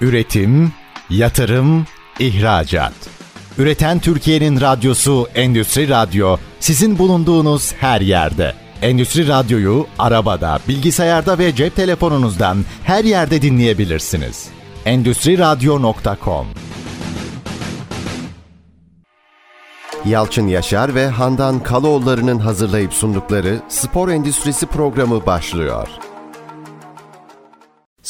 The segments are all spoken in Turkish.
Üretim, yatırım, ihracat. Üreten Türkiye'nin radyosu Endüstri Radyo sizin bulunduğunuz her yerde. Endüstri Radyo'yu arabada, bilgisayarda ve cep telefonunuzdan her yerde dinleyebilirsiniz. Endüstri Radyo.com Yalçın Yaşar ve Handan Kaloğulları'nın hazırlayıp sundukları Spor Endüstrisi programı başlıyor.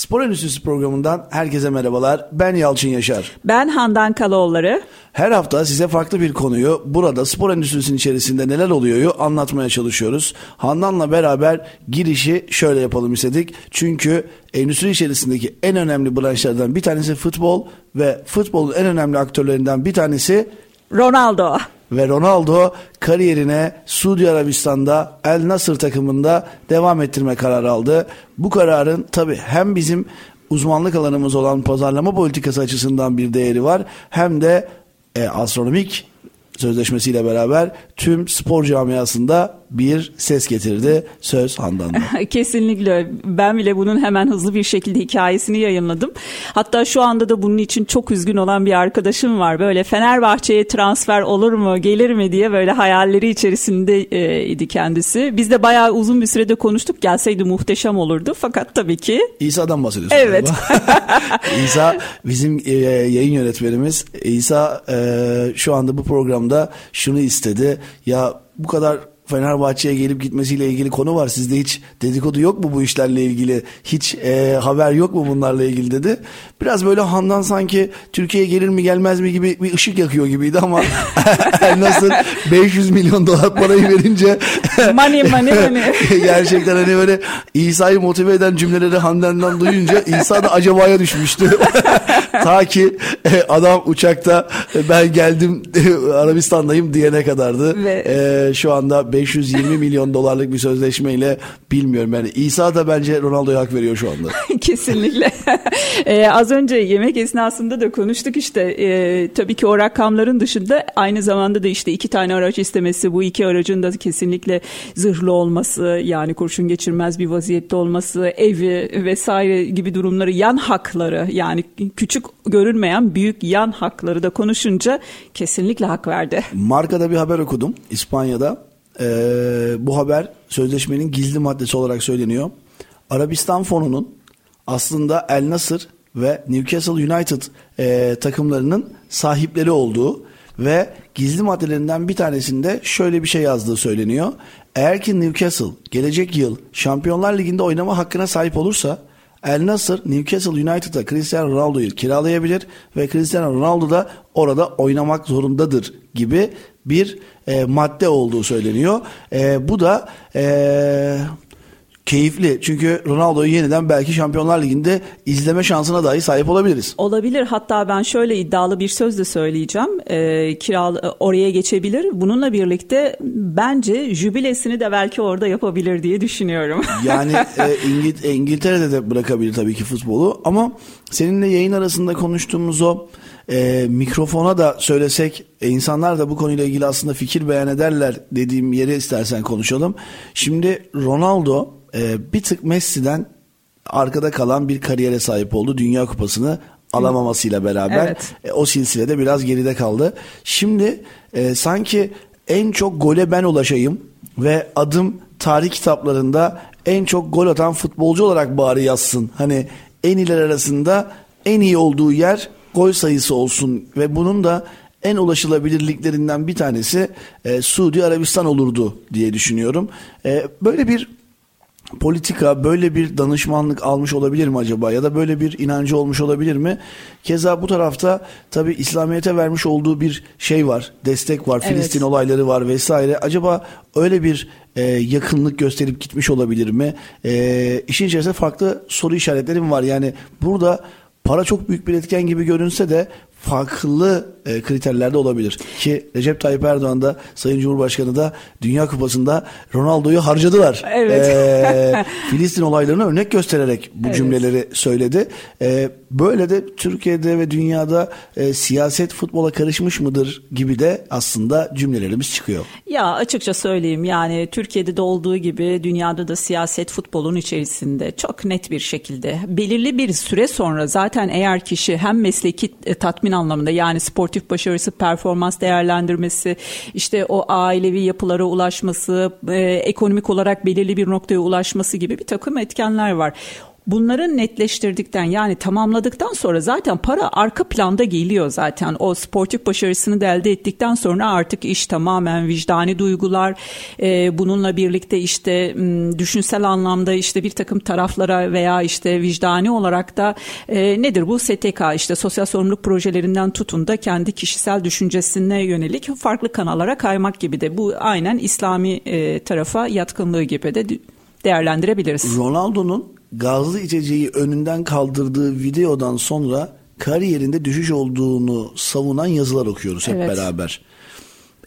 Spor Endüstrisi programından herkese merhabalar. Ben Yalçın Yaşar. Ben Handan Kaloğulları. Her hafta size farklı bir konuyu burada spor endüstrisinin içerisinde neler oluyor anlatmaya çalışıyoruz. Handan'la beraber girişi şöyle yapalım istedik. Çünkü endüstri içerisindeki en önemli branşlardan bir tanesi futbol ve futbolun en önemli aktörlerinden bir tanesi Ronaldo. Ve Ronaldo kariyerine Suudi Arabistan'da El Nasır takımında devam ettirme kararı aldı. Bu kararın tabi hem bizim uzmanlık alanımız olan pazarlama politikası açısından bir değeri var hem de e, astronomik sözleşmesiyle beraber tüm spor camiasında bir ses getirdi. Söz Handan'da. Kesinlikle. Ben bile bunun hemen hızlı bir şekilde hikayesini yayınladım. Hatta şu anda da bunun için çok üzgün olan bir arkadaşım var. Böyle Fenerbahçe'ye transfer olur mu, gelir mi diye böyle hayalleri içerisinde e, idi kendisi. Biz de bayağı uzun bir sürede konuştuk. Gelseydi muhteşem olurdu. Fakat tabii ki... İsa'dan bahsediyorsun. Evet. İsa bizim e, yayın yönetmenimiz. İsa e, şu anda bu programda şunu istedi. Ya bu kadar Fenerbahçe'ye gelip gitmesiyle ilgili konu var. Sizde hiç dedikodu yok mu bu işlerle ilgili? Hiç e, haber yok mu bunlarla ilgili dedi. Biraz böyle Handan sanki Türkiye'ye gelir mi gelmez mi gibi bir ışık yakıyor gibiydi ama nasıl 500 milyon dolar parayı verince money money money. gerçekten hani böyle İsa'yı motive eden cümleleri Handan'dan duyunca İsa da acabaya düşmüştü. Ta ki e, adam uçakta e, ben geldim Arabistan'dayım diyene kadardı. Ve... E, şu anda 520 milyon dolarlık bir sözleşmeyle bilmiyorum yani İsa da bence Ronaldo'ya hak veriyor şu anda. Kesinlikle. ee, az önce yemek esnasında da konuştuk işte e, tabii ki o rakamların dışında aynı zamanda da işte iki tane araç istemesi bu iki aracın da kesinlikle zırhlı olması yani kurşun geçirmez bir vaziyette olması evi vesaire gibi durumları yan hakları yani küçük görünmeyen büyük yan hakları da konuşunca kesinlikle hak verdi. Markada bir haber okudum İspanya'da e, bu haber sözleşmenin gizli maddesi olarak söyleniyor. Arabistan fonunun aslında El Nasır ve Newcastle United e, takımlarının sahipleri olduğu ve gizli maddelerinden bir tanesinde şöyle bir şey yazdığı söyleniyor. Eğer ki Newcastle gelecek yıl Şampiyonlar Ligi'nde oynama hakkına sahip olursa El Nasır Newcastle United'a Cristiano Ronaldo'yu kiralayabilir ve Cristiano Ronaldo da orada oynamak zorundadır gibi bir e, madde olduğu söyleniyor. E, bu da e, keyifli. Çünkü Ronaldo'yu yeniden belki Şampiyonlar Ligi'nde izleme şansına dahi sahip olabiliriz. Olabilir. Hatta ben şöyle iddialı bir söz de söyleyeceğim. E, kiral oraya geçebilir. Bununla birlikte bence jübilesini de belki orada yapabilir diye düşünüyorum. Yani e, İngil İngiltere'de de bırakabilir tabii ki futbolu ama seninle yayın arasında konuştuğumuz o e, mikrofona da söylesek e, insanlar da bu konuyla ilgili aslında fikir beyan ederler dediğim yere istersen konuşalım. Şimdi Ronaldo e, bir tık Messi'den arkada kalan bir kariyere sahip oldu. Dünya Kupası'nı alamamasıyla beraber evet. e, o silsilede biraz geride kaldı. Şimdi e, sanki en çok gole ben ulaşayım ve adım tarih kitaplarında en çok gol atan futbolcu olarak bari yazsın. Hani en iyiler arasında en iyi olduğu yer gol sayısı olsun ve bunun da en ulaşılabilirliklerinden bir tanesi e, Suudi Arabistan olurdu diye düşünüyorum. E, böyle bir politika böyle bir danışmanlık almış olabilir mi acaba ya da böyle bir inancı olmuş olabilir mi? Keza bu tarafta tabi İslamiyet'e vermiş olduğu bir şey var, destek var, evet. Filistin olayları var vesaire. Acaba öyle bir e, yakınlık gösterip gitmiş olabilir mi? E, işin içerisinde farklı soru işaretlerim var. Yani burada para çok büyük bir etken gibi görünse de farklı e, kriterlerde olabilir. Ki Recep Tayyip Erdoğan da Sayın Cumhurbaşkanı da Dünya Kupası'nda Ronaldo'yu harcadılar. Evet. E, Filistin olaylarını örnek göstererek bu evet. cümleleri söyledi. E, böyle de Türkiye'de ve dünyada e, siyaset futbola karışmış mıdır gibi de aslında cümlelerimiz çıkıyor. Ya açıkça söyleyeyim yani Türkiye'de de olduğu gibi dünyada da siyaset futbolun içerisinde çok net bir şekilde belirli bir süre sonra zaten eğer kişi hem mesleki e, tatmin anlamında yani sportif başarısı, performans değerlendirmesi, işte o ailevi yapılara ulaşması, e, ekonomik olarak belirli bir noktaya ulaşması gibi bir takım etkenler var. Bunları netleştirdikten yani tamamladıktan sonra zaten para arka planda geliyor zaten. O sportif başarısını da elde ettikten sonra artık iş tamamen vicdani duygular. E, bununla birlikte işte düşünsel anlamda işte bir takım taraflara veya işte vicdani olarak da e, nedir bu STK işte sosyal sorumluluk projelerinden tutun da kendi kişisel düşüncesine yönelik farklı kanallara kaymak gibi de bu aynen İslami e, tarafa yatkınlığı gibi de değerlendirebiliriz. Ronaldo'nun gazlı içeceği önünden kaldırdığı videodan sonra kariyerinde düşüş olduğunu savunan yazılar okuyoruz hep evet. beraber.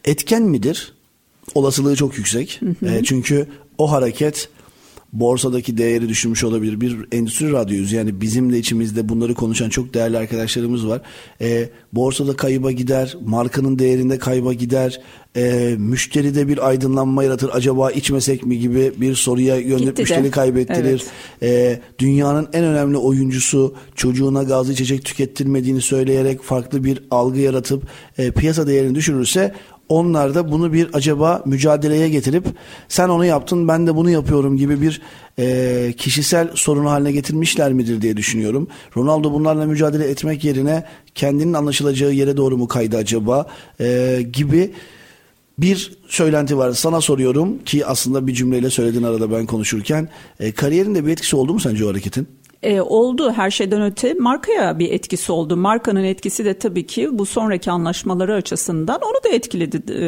Etken midir? Olasılığı çok yüksek. Hı hı. E, çünkü o hareket borsadaki değeri düşürmüş olabilir. Bir endüstri radyoyuz yani bizim de içimizde bunları konuşan çok değerli arkadaşlarımız var. E, borsada kayıba gider, markanın değerinde kayba gider, e, müşteride bir aydınlanma yaratır. Acaba içmesek mi gibi bir soruya yönelip müşteri kaybettirir. Evet. E, dünyanın en önemli oyuncusu çocuğuna gazlı içecek tükettirmediğini söyleyerek farklı bir algı yaratıp e, piyasa değerini düşürürse onlar da bunu bir acaba mücadeleye getirip sen onu yaptın ben de bunu yapıyorum gibi bir e, kişisel sorunu haline getirmişler midir diye düşünüyorum. Ronaldo bunlarla mücadele etmek yerine kendinin anlaşılacağı yere doğru mu kaydı acaba e, gibi bir söylenti var. Sana soruyorum ki aslında bir cümleyle söyledin arada ben konuşurken. E, kariyerinde bir etkisi oldu mu sence o hareketin? E, oldu her şeyden öte markaya bir etkisi oldu. Markanın etkisi de tabii ki bu sonraki anlaşmaları açısından onu da etkiledi. E,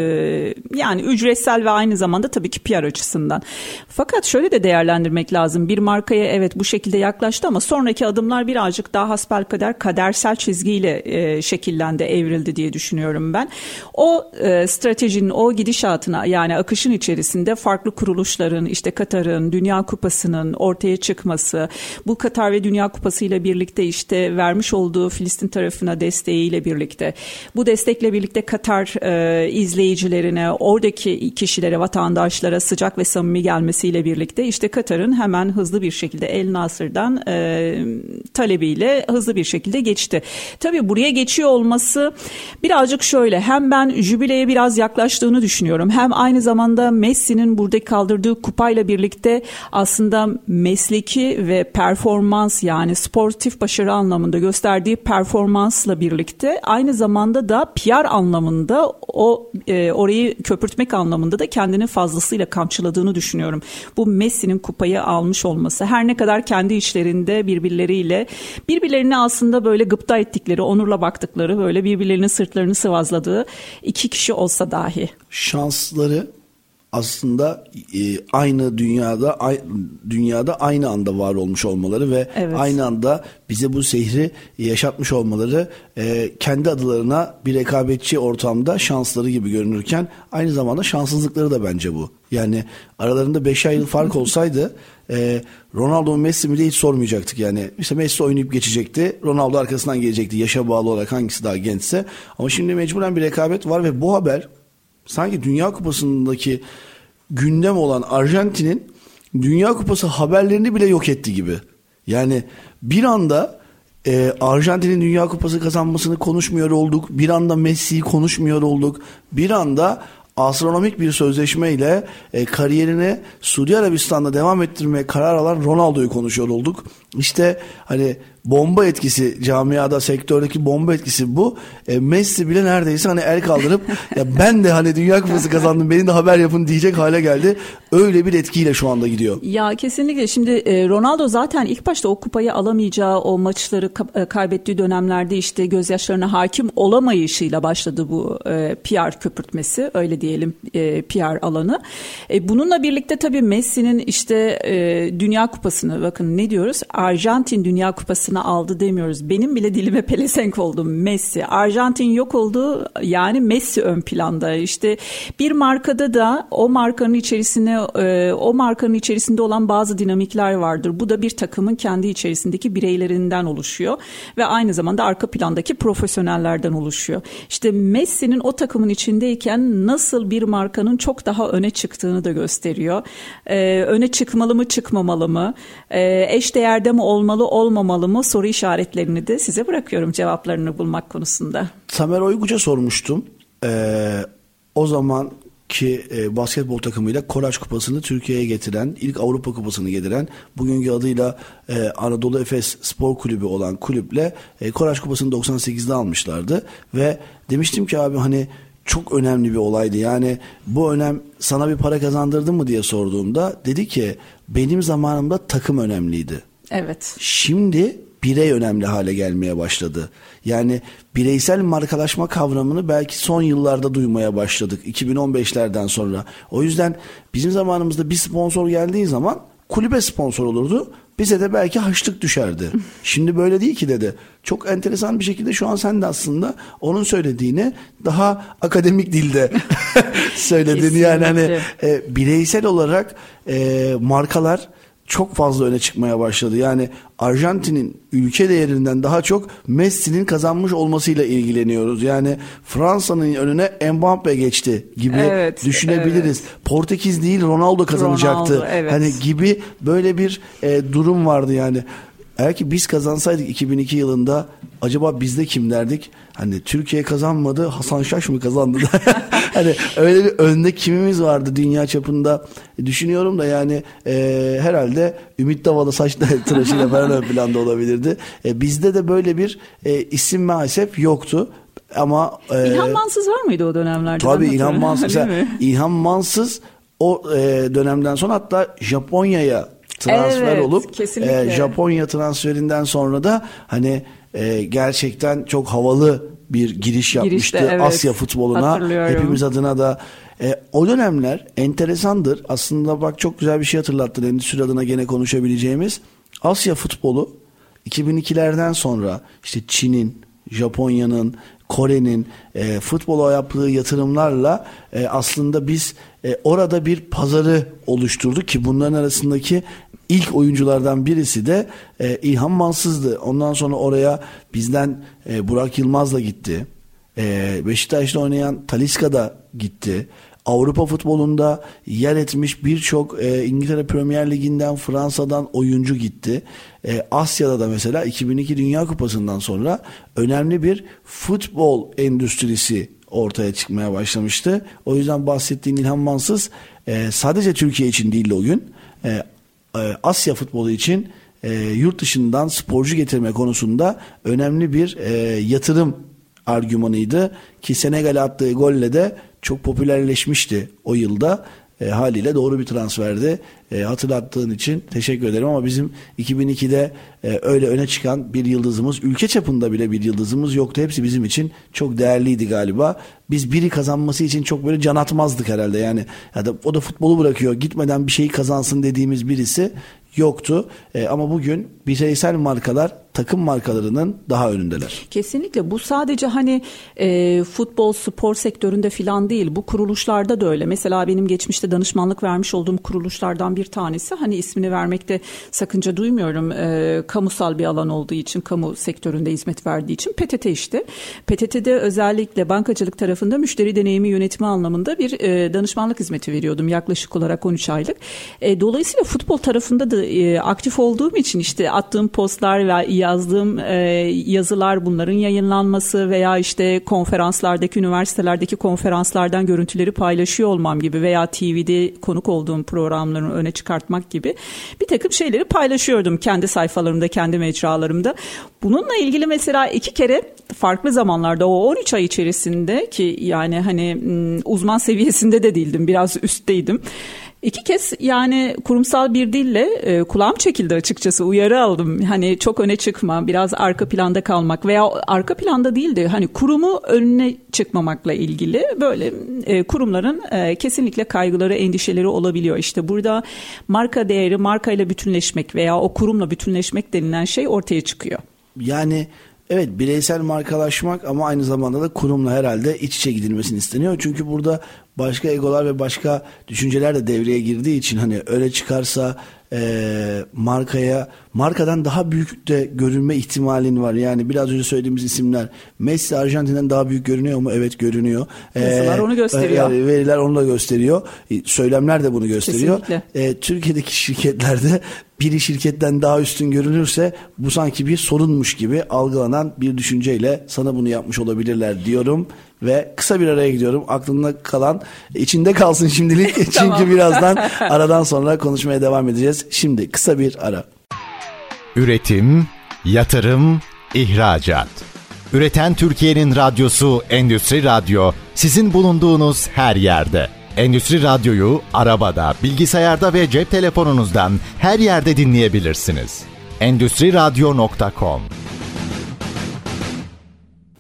yani ücretsel ve aynı zamanda tabii ki PR açısından. Fakat şöyle de değerlendirmek lazım. Bir markaya evet bu şekilde yaklaştı ama sonraki adımlar birazcık daha hasbelkader kadersel çizgiyle e, şekillendi, evrildi diye düşünüyorum ben. O e, stratejinin, o gidişatına yani akışın içerisinde farklı kuruluşların, işte Katar'ın, Dünya Kupası'nın ortaya çıkması, bu Katar Katar ve Dünya Kupası ile birlikte işte vermiş olduğu Filistin tarafına desteğiyle birlikte bu destekle birlikte Katar e, izleyicilerine, oradaki kişilere, vatandaşlara sıcak ve samimi gelmesiyle birlikte işte Katar'ın hemen hızlı bir şekilde El Nasır'dan e, talebiyle hızlı bir şekilde geçti. Tabii buraya geçiyor olması birazcık şöyle hem ben jübileye biraz yaklaştığını düşünüyorum hem aynı zamanda Messi'nin burada kaldırdığı kupayla birlikte aslında mesleki ve performans performans yani sportif başarı anlamında gösterdiği performansla birlikte aynı zamanda da PR anlamında o e, orayı köpürtmek anlamında da kendini fazlasıyla kamçıladığını düşünüyorum. Bu Messi'nin kupayı almış olması her ne kadar kendi içlerinde birbirleriyle birbirlerini aslında böyle gıpta ettikleri, onurla baktıkları, böyle birbirlerinin sırtlarını sıvazladığı iki kişi olsa dahi. Şansları aslında e, aynı dünyada ay, dünyada aynı anda var olmuş olmaları ve evet. aynı anda bize bu sehri yaşatmış olmaları e, kendi adlarına bir rekabetçi ortamda şansları gibi görünürken aynı zamanda şanssızlıkları da bence bu. Yani aralarında 5 yıl fark olsaydı e, Ronaldo Messi mi de hiç sormayacaktık yani. İşte Messi oynayıp geçecekti. Ronaldo arkasından gelecekti. Yaşa bağlı olarak hangisi daha gençse. Ama şimdi mecburen bir rekabet var ve bu haber sanki Dünya Kupası'ndaki gündem olan Arjantin'in Dünya Kupası haberlerini bile yok etti gibi. Yani bir anda e, Arjantin'in Dünya Kupası kazanmasını konuşmuyor olduk. Bir anda Messi'yi konuşmuyor olduk. Bir anda astronomik bir sözleşmeyle e, kariyerini Suudi Arabistan'da devam ettirmeye karar alan Ronaldo'yu konuşuyor olduk. İşte hani bomba etkisi camiada sektördeki bomba etkisi bu. E, Messi bile neredeyse hani el kaldırıp ya ben de hani Dünya Kupası kazandım beni de haber yapın diyecek hale geldi. Öyle bir etkiyle şu anda gidiyor. Ya kesinlikle şimdi e, Ronaldo zaten ilk başta o kupayı alamayacağı o maçları e, kaybettiği dönemlerde işte gözyaşlarına hakim olamayışıyla başladı bu e, PR köpürtmesi öyle diyelim e, PR alanı. E, bununla birlikte tabii Messi'nin işte e, Dünya Kupası'nı bakın ne diyoruz Arjantin Dünya Kupası'nı altına aldı demiyoruz. Benim bile dilime pelesenk oldu Messi. Arjantin yok oldu yani Messi ön planda. İşte bir markada da o markanın içerisine e, o markanın içerisinde olan bazı dinamikler vardır. Bu da bir takımın kendi içerisindeki bireylerinden oluşuyor ve aynı zamanda arka plandaki profesyonellerden oluşuyor. İşte Messi'nin o takımın içindeyken nasıl bir markanın çok daha öne çıktığını da gösteriyor. Ee, öne çıkmalı mı çıkmamalı mı? Ee, eş değerde mi olmalı olmamalı mı? Soru işaretlerini de size bırakıyorum cevaplarını bulmak konusunda. Tamer Oyguç'a sormuştum. Ee, o zaman ki e, basketbol takımıyla Koraç Kupası'nı Türkiye'ye getiren, ilk Avrupa Kupası'nı getiren, bugünkü adıyla e, Anadolu Efes Spor Kulübü olan kulüple e, Koraç Kupası'nı 98'de almışlardı ve demiştim ki abi hani çok önemli bir olaydı. Yani bu önem sana bir para kazandırdı mı diye sorduğumda dedi ki benim zamanımda takım önemliydi. Evet. Şimdi birey önemli hale gelmeye başladı. Yani bireysel markalaşma kavramını belki son yıllarda duymaya başladık 2015'lerden sonra. O yüzden bizim zamanımızda bir sponsor geldiği zaman kulübe sponsor olurdu. Bize de belki haçlık düşerdi. Şimdi böyle değil ki dedi. Çok enteresan bir şekilde şu an sen de aslında onun söylediğini daha akademik dilde söyledin. Yani hani e, bireysel olarak e, markalar çok fazla öne çıkmaya başladı. Yani Arjantin'in ülke değerinden daha çok Messi'nin kazanmış olmasıyla ilgileniyoruz. Yani Fransa'nın önüne Mbappe geçti gibi evet, düşünebiliriz. Evet. Portekiz değil Ronaldo kazanacaktı. Ronaldo, evet. Hani gibi böyle bir e, durum vardı yani. Eğer ki biz kazansaydık 2002 yılında acaba bizde kim derdik? Hani Türkiye kazanmadı Hasan Şaş mı kazandı? hani öyle bir önde kimimiz vardı dünya çapında düşünüyorum da yani e, herhalde Ümit Davala saç tıraşıyla falan ön planda olabilirdi. E, bizde de böyle bir e, isim maalesef yoktu. Ama e, İlhan Mansız var mıydı o dönemlerde? Tabii İlhan Mansız. İlhan Mansız o e, dönemden sonra hatta Japonya'ya transfer evet, olup e, Japonya transferinden sonra da hani e, gerçekten çok havalı bir giriş yapmıştı Girişte, evet. Asya futboluna. Hepimiz adına da e, o dönemler enteresandır. Aslında bak çok güzel bir şey hatırlattın endüstri adına gene konuşabileceğimiz. Asya futbolu 2002'lerden sonra işte Çin'in, Japonya'nın, Kore'nin e, futbola yaptığı yatırımlarla e, aslında biz e, orada bir pazarı oluşturduk ki bunların arasındaki ilk oyunculardan birisi de e, İlhan Mansız'dı. Ondan sonra oraya bizden e, Burak Yılmaz'la gitti. E, Beşiktaş'ta oynayan Taliska da gitti. Avrupa futbolunda yer etmiş birçok e, İngiltere Premier Ligi'nden Fransa'dan oyuncu gitti. E, Asya'da da mesela 2002 Dünya Kupası'ndan sonra önemli bir futbol endüstrisi ortaya çıkmaya başlamıştı. O yüzden bahsettiğin İlhan Mansız e, sadece Türkiye için değil o gün e, e, Asya futbolu için e, yurt dışından sporcu getirme konusunda önemli bir e, yatırım argümanıydı ki Senegal attığı golle de çok popülerleşmişti o yılda. E, haliyle doğru bir transferdi. E, hatırlattığın için teşekkür ederim ama bizim 2002'de e, öyle öne çıkan bir yıldızımız, ülke çapında bile bir yıldızımız yoktu. Hepsi bizim için çok değerliydi galiba. Biz biri kazanması için çok böyle can atmazdık herhalde. Yani ya da o da futbolu bırakıyor. Gitmeden bir şeyi kazansın dediğimiz birisi yoktu. E, ama bugün bireysel markalar takım markalarının daha önündeler. Kesinlikle bu sadece hani e, futbol spor sektöründe filan değil bu kuruluşlarda da öyle. Mesela benim geçmişte danışmanlık vermiş olduğum kuruluşlardan bir tanesi hani ismini vermekte sakınca duymuyorum. E, kamusal bir alan olduğu için kamu sektöründe hizmet verdiği için PTT işte. PTT'de özellikle bankacılık tarafında müşteri deneyimi yönetimi anlamında bir e, danışmanlık hizmeti veriyordum yaklaşık olarak 13 aylık. E, dolayısıyla futbol tarafında da e, aktif olduğum için işte attığım postlar ve yazdığım e, yazılar bunların yayınlanması veya işte konferanslardaki üniversitelerdeki konferanslardan görüntüleri paylaşıyor olmam gibi veya TV'de konuk olduğum programların öne çıkartmak gibi bir takım şeyleri paylaşıyordum kendi sayfalarımda kendi mecralarımda. Bununla ilgili mesela iki kere farklı zamanlarda o 13 ay içerisinde ki yani hani uzman seviyesinde de değildim biraz üstteydim İki kez yani kurumsal bir dille e, kulağım çekildi açıkçası uyarı aldım. Hani çok öne çıkma biraz arka planda kalmak veya arka planda değil de hani kurumu önüne çıkmamakla ilgili böyle e, kurumların e, kesinlikle kaygıları endişeleri olabiliyor. İşte burada marka değeri markayla bütünleşmek veya o kurumla bütünleşmek denilen şey ortaya çıkıyor. Yani Evet bireysel markalaşmak ama aynı zamanda da kurumla herhalde iç içe gidilmesini isteniyor. Çünkü burada başka egolar ve başka düşünceler de devreye girdiği için hani öyle çıkarsa e, markaya markadan daha büyük de görünme ihtimalin var. Yani biraz önce söylediğimiz isimler Messi Arjantin'den daha büyük görünüyor mu? Evet görünüyor. Yazılar ee, onu gösteriyor. E, veriler onu da gösteriyor. E, söylemler de bunu gösteriyor. E, Türkiye'deki şirketlerde biri şirketten daha üstün görünürse bu sanki bir sorunmuş gibi algılanan bir düşünceyle sana bunu yapmış olabilirler diyorum ve kısa bir araya gidiyorum. Aklında kalan içinde kalsın şimdilik. Çünkü birazdan aradan sonra konuşmaya devam edeceğiz. Şimdi kısa bir ara. Üretim, yatırım, ihracat. Üreten Türkiye'nin radyosu Endüstri Radyo sizin bulunduğunuz her yerde. Endüstri Radyo'yu arabada, bilgisayarda ve cep telefonunuzdan her yerde dinleyebilirsiniz. Endüstri Radyo.com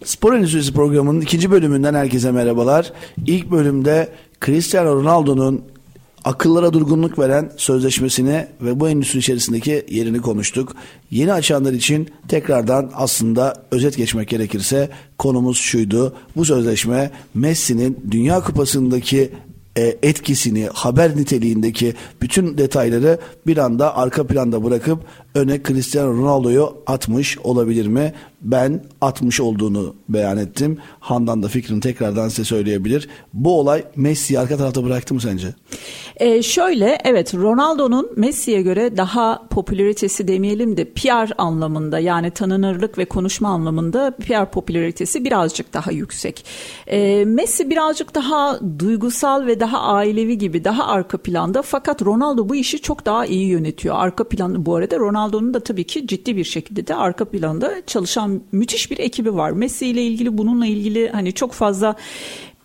Spor Endüstrisi programının ikinci bölümünden herkese merhabalar. İlk bölümde Cristiano Ronaldo'nun akıllara durgunluk veren sözleşmesini ve bu endüstri içerisindeki yerini konuştuk. Yeni açanlar için tekrardan aslında özet geçmek gerekirse konumuz şuydu. Bu sözleşme Messi'nin Dünya Kupası'ndaki e, etkisini, haber niteliğindeki bütün detayları bir anda arka planda bırakıp öne Cristiano Ronaldo'yu atmış olabilir mi? Ben atmış olduğunu beyan ettim. Handan da fikrini tekrardan size söyleyebilir. Bu olay Messi'yi arka tarafta bıraktı mı sence? Ee, şöyle evet Ronaldo'nun Messi'ye göre daha popülaritesi demeyelim de PR anlamında yani tanınırlık ve konuşma anlamında PR popülaritesi birazcık daha yüksek. Ee, Messi birazcık daha duygusal ve daha ailevi gibi daha arka planda fakat Ronaldo bu işi çok daha iyi yönetiyor. Arka planda bu arada Ronaldo Ronaldo'nun da tabii ki ciddi bir şekilde de arka planda çalışan müthiş bir ekibi var. Messi ile ilgili bununla ilgili hani çok fazla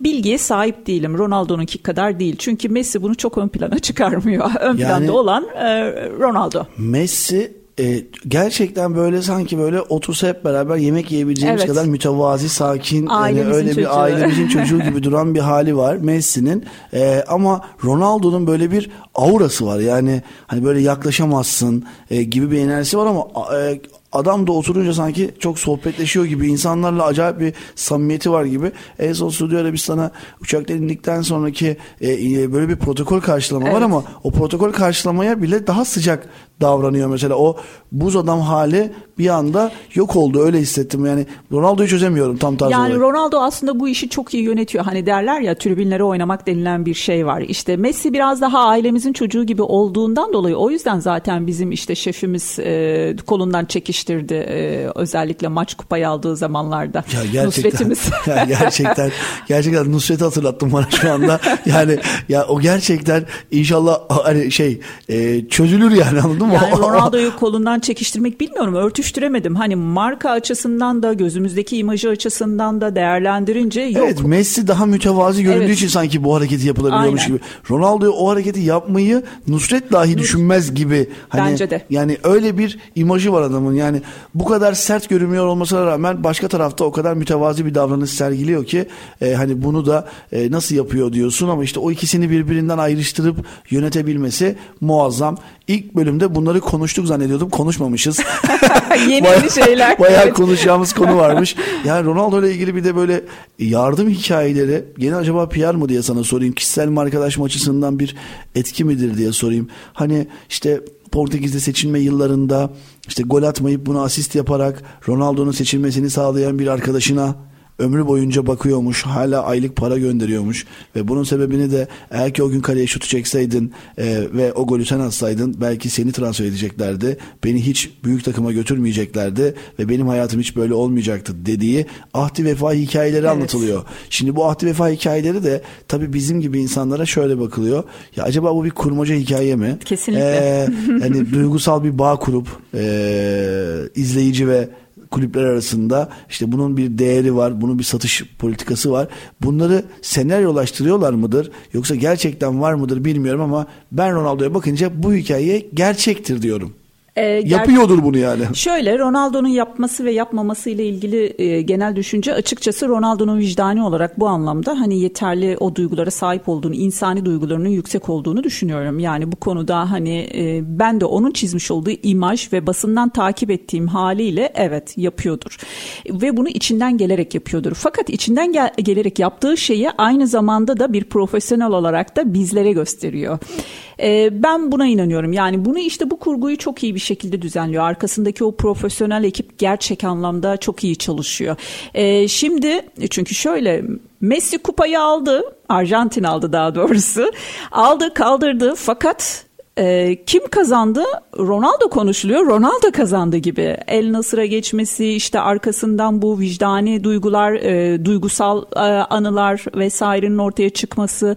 bilgiye sahip değilim. Ronaldo'nunki kadar değil. Çünkü Messi bunu çok ön plana çıkarmıyor. Ön yani, planda olan e, Ronaldo. Messi e, gerçekten böyle sanki böyle otursa hep beraber yemek yiyebileceğimiz evet. kadar mütevazi, sakin, yani öyle çocuğu. bir ailemizin çocuğu gibi duran bir hali var Messi'nin. E, ama Ronaldo'nun böyle bir aurası var. Yani hani böyle yaklaşamazsın e, gibi bir enerjisi var ama e, adam da oturunca sanki çok sohbetleşiyor gibi insanlarla acayip bir samimiyeti var gibi. En son Suudi Arabistan'a uçaktan indikten sonraki e, e, böyle bir protokol karşılama evet. var ama o protokol karşılamaya bile daha sıcak davranıyor mesela. O buz adam hali bir anda yok oldu öyle hissettim. Yani Ronaldo'yu çözemiyorum tam tarzı Yani olarak. Ronaldo aslında bu işi çok iyi yönetiyor. Hani derler ya tribünlere oynamak denilen bir şey var. İşte Messi biraz daha ailemizin çocuğu gibi olduğundan dolayı o yüzden zaten bizim işte şefimiz e, kolundan çekiştirdi. E, özellikle maç kupayı aldığı zamanlarda. Ya gerçekten, Nusret'imiz. Ya gerçekten gerçekten Nusret'i hatırlattım bana şu anda. Yani ya o gerçekten inşallah hani şey e, çözülür yani anladın mı? Yani Ronaldo'yu kolundan çekiştirmek bilmiyorum örtüştüremedim. Hani marka açısından da gözümüzdeki imajı açısından da değerlendirince yok. Evet Messi daha mütevazi göründüğü evet. için sanki bu hareketi yapılabiliyormuş Aynen. gibi. Ronaldo o hareketi yapmayı Nusret dahi düşünmez gibi. Hani, Bence de. Yani öyle bir imajı var adamın. Yani bu kadar sert görünmüyor olmasına rağmen başka tarafta o kadar mütevazi bir davranış sergiliyor ki e, hani bunu da e, nasıl yapıyor diyorsun ama işte o ikisini birbirinden ayrıştırıp yönetebilmesi muazzam. İlk bölümde bunları konuştuk zannediyordum. Konuşmamışız. yeni bayağı, yeni şeyler. Bayağı evet. konuşacağımız konu varmış. Yani Ronaldo ile ilgili bir de böyle yardım hikayeleri. Yine acaba PR mı diye sana sorayım. Kişisel mi arkadaşım açısından bir etki midir diye sorayım. Hani işte Portekiz'de seçilme yıllarında işte gol atmayıp bunu asist yaparak Ronaldo'nun seçilmesini sağlayan bir arkadaşına ömrü boyunca bakıyormuş. Hala aylık para gönderiyormuş. Ve bunun sebebini de eğer ki o gün kaleye şutu çekseydin e, ve o golü sen atsaydın belki seni transfer edeceklerdi. Beni hiç büyük takıma götürmeyeceklerdi ve benim hayatım hiç böyle olmayacaktı dediği ahdi vefa hikayeleri evet. anlatılıyor. Şimdi bu ahdi vefa hikayeleri de tabii bizim gibi insanlara şöyle bakılıyor. Ya acaba bu bir kurmaca hikaye mi? Kesinlikle. Ee, yani duygusal bir bağ kurup e, izleyici ve kulüpler arasında işte bunun bir değeri var, bunun bir satış politikası var. Bunları senaryolaştırıyorlar mıdır? Yoksa gerçekten var mıdır bilmiyorum ama ben Ronaldo'ya bakınca bu hikaye gerçektir diyorum. E, Yapıyordur bunu yani. Şöyle Ronaldo'nun yapması ve yapmaması ile ilgili e, genel düşünce açıkçası Ronaldo'nun vicdani olarak bu anlamda hani yeterli o duygulara sahip olduğunu, insani duygularının yüksek olduğunu düşünüyorum. Yani bu konuda hani e, ben de onun çizmiş olduğu imaj ve basından takip ettiğim haliyle evet yapıyordur. Ve bunu içinden gelerek yapıyordur. Fakat içinden gel- gelerek yaptığı şeyi aynı zamanda da bir profesyonel olarak da bizlere gösteriyor. E, ben buna inanıyorum. Yani bunu işte bu kurguyu çok iyi bir şekilde düzenliyor. Arkasındaki o profesyonel ekip gerçek anlamda çok iyi çalışıyor. E, şimdi çünkü şöyle Messi kupayı aldı. Arjantin aldı daha doğrusu. Aldı kaldırdı fakat e, kim kazandı? Ronaldo konuşuluyor. Ronaldo kazandı gibi. El Nasır'a geçmesi, işte arkasından bu vicdani duygular, e, duygusal e, anılar vesairenin ortaya çıkması,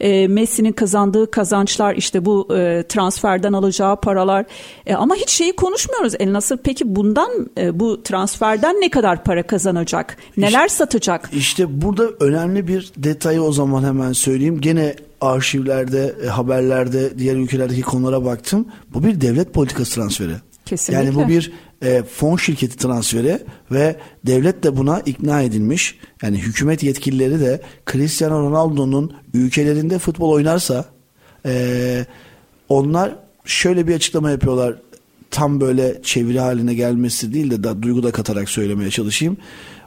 e, Messi'nin kazandığı kazançlar, işte bu e, transferden alacağı paralar. E, ama hiç şeyi konuşmuyoruz. El Nasır peki bundan, e, bu transferden ne kadar para kazanacak? Neler işte, satacak? İşte burada önemli bir detayı o zaman hemen söyleyeyim. Gene arşivlerde, e, haberlerde, diğer ülkelerdeki konulara baktım. Bu bir devlet politikası transferi. Kesinlikle. Yani bu bir e, fon şirketi transferi ve devlet de buna ikna edilmiş. Yani hükümet yetkilileri de Cristiano Ronaldo'nun ülkelerinde futbol oynarsa e, onlar şöyle bir açıklama yapıyorlar. Tam böyle çeviri haline gelmesi değil de da duygu da katarak söylemeye çalışayım.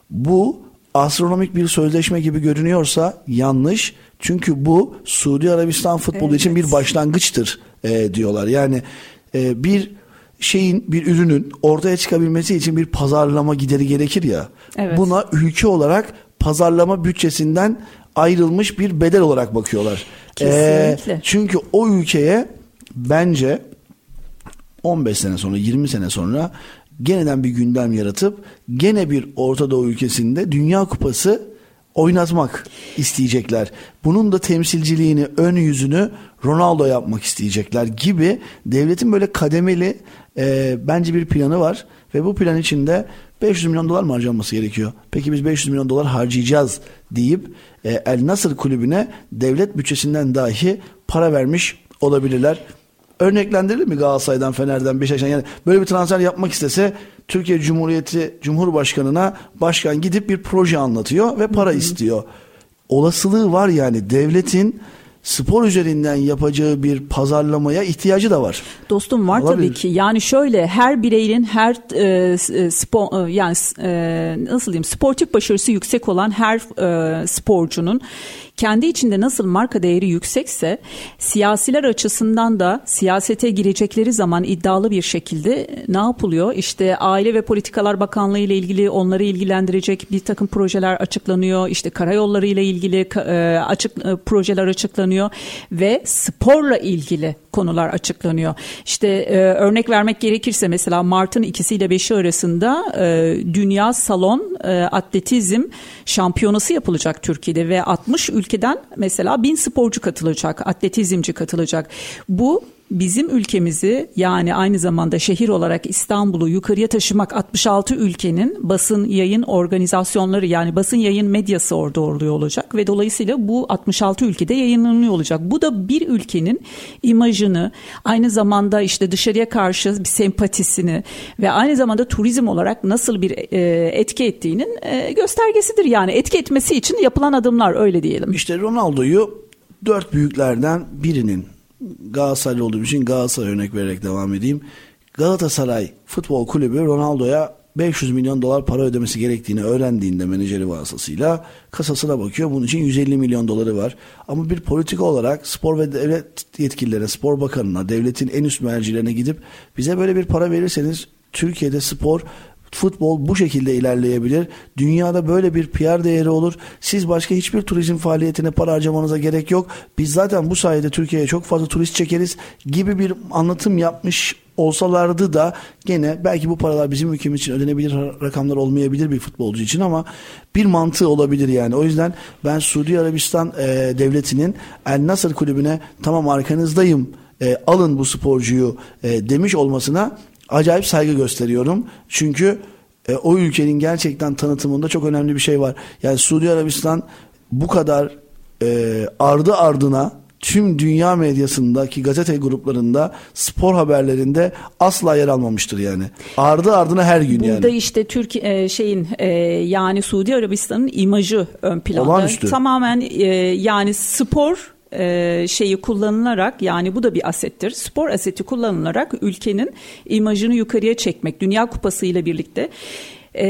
Bu astronomik bir sözleşme gibi görünüyorsa yanlış. Çünkü bu Suudi Arabistan futbolu evet. için bir başlangıçtır e, diyorlar. Yani e, bir şeyin bir ürünün ortaya çıkabilmesi için bir pazarlama gideri gerekir ya. Evet. Buna ülke olarak pazarlama bütçesinden ayrılmış bir bedel olarak bakıyorlar. Kesinlikle. E, çünkü o ülkeye bence 15 sene sonra 20 sene sonra geneden bir gündem yaratıp gene bir Orta Doğu ülkesinde Dünya Kupası oynatmak isteyecekler. Bunun da temsilciliğini, ön yüzünü Ronaldo yapmak isteyecekler gibi devletin böyle kademeli e, bence bir planı var ve bu plan içinde 500 milyon dolar mı harcanması gerekiyor? Peki biz 500 milyon dolar harcayacağız deyip e, El Nasır kulübüne devlet bütçesinden dahi para vermiş olabilirler örneklendirilir mi Galatasaray'dan, Fener'den, Beşiktaş'tan? Yani böyle bir transfer yapmak istese Türkiye Cumhuriyeti Cumhurbaşkanı'na başkan gidip bir proje anlatıyor ve para Hı-hı. istiyor. Olasılığı var yani devletin spor üzerinden yapacağı bir pazarlamaya ihtiyacı da var. Dostum var Olabilir. tabii ki. Yani şöyle her bireyin her e, e spor e, yani e, nasıl diyeyim sportif başarısı yüksek olan her e, sporcunun kendi içinde nasıl marka değeri yüksekse siyasiler açısından da siyasete girecekleri zaman iddialı bir şekilde ne yapılıyor? İşte Aile ve Politikalar Bakanlığı ile ilgili onları ilgilendirecek bir takım projeler açıklanıyor. İşte karayolları ile ilgili e, açık e, projeler açıklanıyor ve sporla ilgili konular açıklanıyor. İşte e, örnek vermek gerekirse mesela Mart'ın ikisiyle beşi arasında e, Dünya Salon e, Atletizm Şampiyonası yapılacak Türkiye'de ve 60 ülkeden mesela bin sporcu katılacak, atletizmci katılacak. Bu bizim ülkemizi yani aynı zamanda şehir olarak İstanbul'u yukarıya taşımak 66 ülkenin basın yayın organizasyonları yani basın yayın medyası orada oluyor olacak ve dolayısıyla bu 66 ülkede yayınlanıyor olacak. Bu da bir ülkenin imajını aynı zamanda işte dışarıya karşı bir sempatisini ve aynı zamanda turizm olarak nasıl bir e, etki ettiğinin e, göstergesidir. Yani etki etmesi için yapılan adımlar öyle diyelim. İşte Ronaldo'yu dört büyüklerden birinin Galatasaray olduğum için Galatasaray örnek vererek devam edeyim. Galatasaray Futbol Kulübü Ronaldo'ya 500 milyon dolar para ödemesi gerektiğini öğrendiğinde menajeri vasıtasıyla kasasına bakıyor. Bunun için 150 milyon doları var. Ama bir politika olarak spor ve devlet yetkililerine, spor bakanına, devletin en üst mercilerine gidip bize böyle bir para verirseniz Türkiye'de spor futbol bu şekilde ilerleyebilir. Dünyada böyle bir PR değeri olur. Siz başka hiçbir turizm faaliyetine para harcamanıza gerek yok. Biz zaten bu sayede Türkiye'ye çok fazla turist çekeriz gibi bir anlatım yapmış olsalardı da gene belki bu paralar bizim ülkemiz için ödenebilir rakamlar olmayabilir bir futbolcu için ama bir mantığı olabilir yani. O yüzden ben Suudi Arabistan e, devletinin El Nasır kulübüne tamam arkanızdayım e, alın bu sporcuyu e, demiş olmasına acayip saygı gösteriyorum. Çünkü e, o ülkenin gerçekten tanıtımında çok önemli bir şey var. Yani Suudi Arabistan bu kadar e, ardı ardına tüm dünya medyasındaki gazete gruplarında spor haberlerinde asla yer almamıştır yani. Ardı ardına her gün Burada yani. Burada işte Türkiye e, şeyin e, yani Suudi Arabistan'ın imajı ön planda. Olağanüstü. Tamamen e, yani spor e, şeyi kullanılarak yani bu da bir asettir. Spor aseti kullanılarak ülkenin imajını yukarıya çekmek Dünya Kupası ile birlikte. E,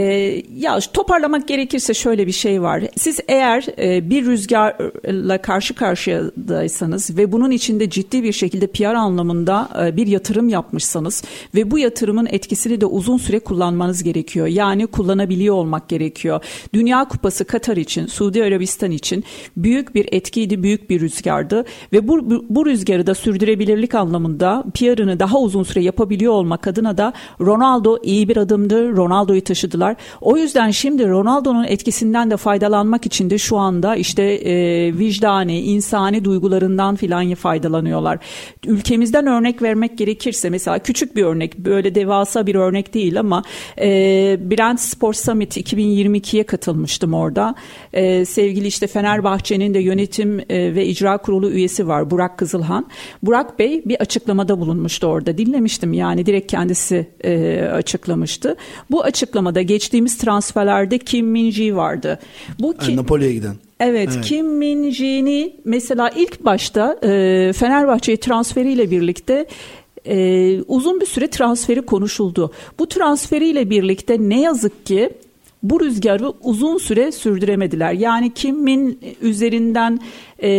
ya toparlamak gerekirse şöyle bir şey var. Siz eğer e, bir rüzgarla karşı karşıyadaysanız ve bunun içinde ciddi bir şekilde PR anlamında e, bir yatırım yapmışsanız ve bu yatırımın etkisini de uzun süre kullanmanız gerekiyor. Yani kullanabiliyor olmak gerekiyor. Dünya Kupası Katar için, Suudi Arabistan için büyük bir etkiydi, büyük bir rüzgardı ve bu, bu, rüzgarı da sürdürebilirlik anlamında PR'ını daha uzun süre yapabiliyor olmak adına da Ronaldo iyi bir adımdı. Ronaldo'yu taşıdı yaşadılar. O yüzden şimdi Ronaldo'nun etkisinden de faydalanmak için de şu anda işte e, vicdani, insani duygularından filan faydalanıyorlar. Ülkemizden örnek vermek gerekirse mesela küçük bir örnek, böyle devasa bir örnek değil ama e, Brent Sport Summit 2022'ye katılmıştım orada. E, sevgili işte Fenerbahçe'nin de yönetim e, ve icra kurulu üyesi var Burak Kızılhan. Burak Bey bir açıklamada bulunmuştu orada. Dinlemiştim yani direkt kendisi e, açıklamıştı. Bu açıklamada geçtiğimiz transferlerde Kim Min vardı. Bu ki, Napoli'ye giden. Evet, evet. Kim Min mesela ilk başta e, Fenerbahçe transferiyle birlikte e, uzun bir süre transferi konuşuldu. Bu transferiyle birlikte ne yazık ki bu rüzgarı uzun süre sürdüremediler. Yani kimin üzerinden e,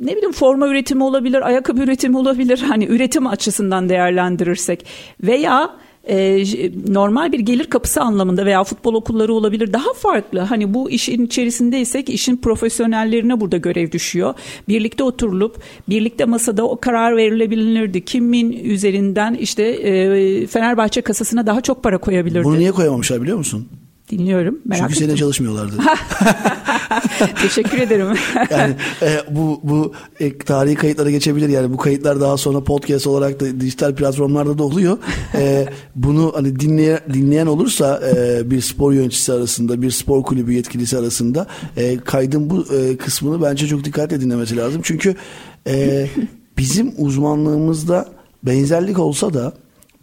ne bileyim forma üretimi olabilir, ayakkabı üretimi olabilir. Hani üretim açısından değerlendirirsek veya e, normal bir gelir kapısı anlamında veya futbol okulları olabilir daha farklı. Hani bu işin içerisindeysek işin profesyonellerine burada görev düşüyor. Birlikte oturulup birlikte masada o karar verilebilirdi. Kimin üzerinden işte e, Fenerbahçe kasasına daha çok para koyabilirdi. Bunu niye koyamamışlar biliyor musun? Dinliyorum. Merak Çünkü seninle çalışmıyorlardı. Teşekkür ederim. yani e, bu bu e, tarihi kayıtlara geçebilir yani bu kayıtlar daha sonra podcast olarak da dijital platformlarda da oluyor. E, bunu hani dinleyen dinleyen olursa e, bir spor yöneticisi arasında, bir spor kulübü yetkilisi arasında e, kaydın bu e, kısmını bence çok dikkatle dinlemesi lazım. Çünkü e, bizim uzmanlığımızda benzerlik olsa da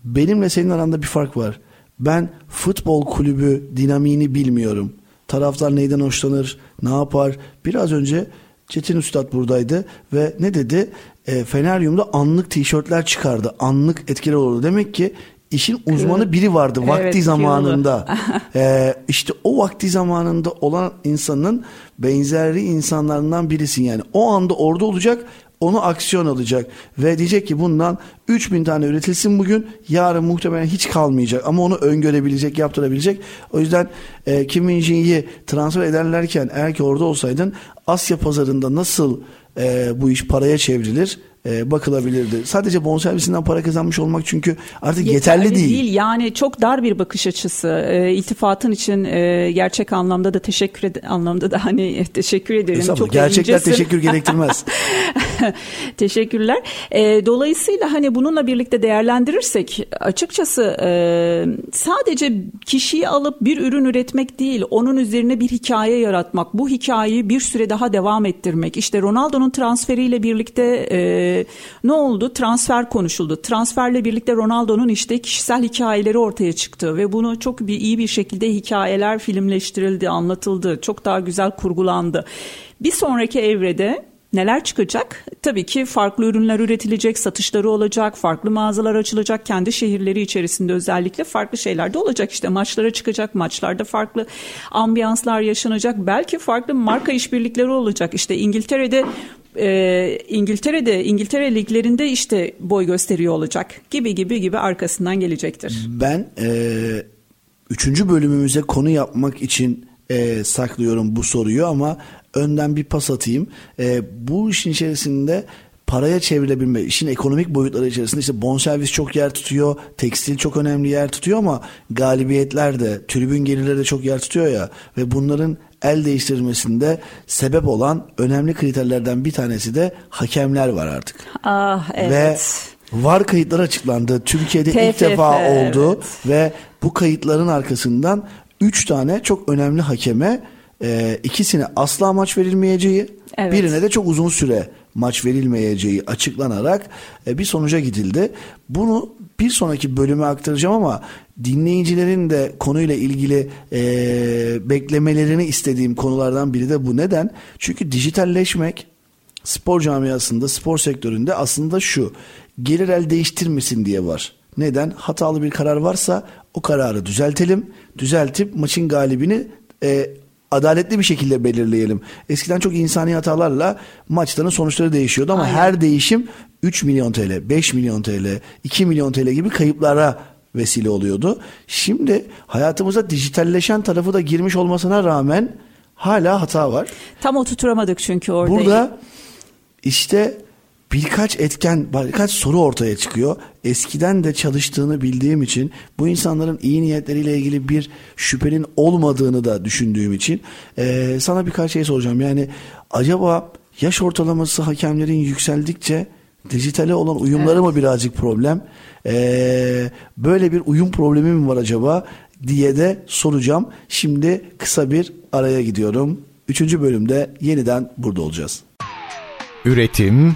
benimle senin aranda bir fark var. Ben futbol kulübü dinamiğini bilmiyorum. Taraftar neyden hoşlanır, ne yapar? Biraz önce Çetin Üstad buradaydı ve ne dedi? E, Feneryum'da anlık tişörtler çıkardı. Anlık etkiler olurdu. Demek ki işin uzmanı biri vardı vakti evet, zamanında. ee, işte o vakti zamanında olan insanın benzerli insanlarından birisin yani. O anda orada olacak onu aksiyon alacak ve diyecek ki bundan 3000 tane üretilsin bugün yarın muhtemelen hiç kalmayacak ama onu öngörebilecek yaptırabilecek. O yüzden e, Kim Min Jin'yi transfer ederlerken eğer ki orada olsaydın Asya pazarında nasıl e, bu iş paraya çevrilir e, bakılabilirdi. Sadece bonservisinden para kazanmış olmak çünkü artık yeterli, yeterli değil. değil. Yani çok dar bir bakış açısı. E, iltifatın için e, gerçek anlamda da teşekkür ed- anlamda da hani teşekkür ederim. Çok Gerçekler incesin. teşekkür gerektirmez. Teşekkürler. E, dolayısıyla hani bununla birlikte değerlendirirsek açıkçası e, sadece kişiyi alıp bir ürün üretmek değil, onun üzerine bir hikaye yaratmak, bu hikayeyi bir süre daha devam ettirmek. İşte Ronaldo'nun transferiyle birlikte e, ne oldu? Transfer konuşuldu. Transferle birlikte Ronaldo'nun işte kişisel hikayeleri ortaya çıktı ve bunu çok bir iyi bir şekilde hikayeler filmleştirildi, anlatıldı. Çok daha güzel kurgulandı. Bir sonraki evrede Neler çıkacak? Tabii ki farklı ürünler üretilecek, satışları olacak, farklı mağazalar açılacak, kendi şehirleri içerisinde özellikle farklı şeyler de olacak. İşte maçlara çıkacak, maçlarda farklı ambiyanslar yaşanacak, belki farklı marka işbirlikleri olacak. İşte İngiltere'de e, İngiltere'de İngiltere liglerinde işte boy gösteriyor olacak gibi gibi gibi arkasından gelecektir. Ben e, üçüncü bölümümüze konu yapmak için e, saklıyorum bu soruyu ama önden bir pas atayım. E, bu işin içerisinde paraya çevrilebilme, işin ekonomik boyutları içerisinde işte bonservis çok yer tutuyor, tekstil çok önemli yer tutuyor ama galibiyetler de, tribün gelirleri de çok yer tutuyor ya ve bunların el değiştirmesinde sebep olan önemli kriterlerden bir tanesi de hakemler var artık. Ah evet. Ve var kayıtlar açıklandı. Türkiye'de TFF, ilk defa oldu evet. ve bu kayıtların arkasından 3 tane çok önemli hakeme e, ikisine asla maç verilmeyeceği, Evet. birine de çok uzun süre maç verilmeyeceği açıklanarak e, bir sonuca gidildi. Bunu bir sonraki bölüme aktaracağım ama dinleyicilerin de konuyla ilgili e, beklemelerini istediğim konulardan biri de bu. Neden? Çünkü dijitalleşmek spor camiasında, spor sektöründe aslında şu. Gelir el değiştirmesin diye var. Neden? Hatalı bir karar varsa o kararı düzeltelim. Düzeltip maçın galibini e, adaletli bir şekilde belirleyelim. Eskiden çok insani hatalarla maçların sonuçları değişiyordu ama Aynen. her değişim 3 milyon TL, 5 milyon TL, 2 milyon TL gibi kayıplara vesile oluyordu. Şimdi hayatımıza dijitalleşen tarafı da girmiş olmasına rağmen hala hata var. Tam oturtamadık çünkü orada. Burada işte birkaç etken, birkaç soru ortaya çıkıyor. Eskiden de çalıştığını bildiğim için bu insanların iyi niyetleriyle ilgili bir şüphenin olmadığını da düşündüğüm için eee, sana birkaç şey soracağım. Yani acaba yaş ortalaması hakemlerin yükseldikçe dijitale olan uyumları mı birazcık problem? Eee, böyle bir uyum problemi mi var acaba diye de soracağım. Şimdi kısa bir araya gidiyorum. Üçüncü bölümde yeniden burada olacağız. Üretim,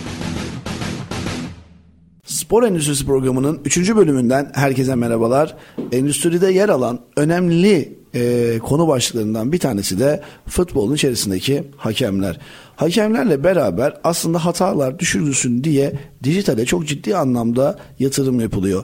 Spor Endüstrisi programının 3. bölümünden herkese merhabalar. Endüstride yer alan önemli e, konu başlıklarından bir tanesi de futbolun içerisindeki hakemler. Hakemlerle beraber aslında hatalar düşürülsün diye dijitale çok ciddi anlamda yatırım yapılıyor.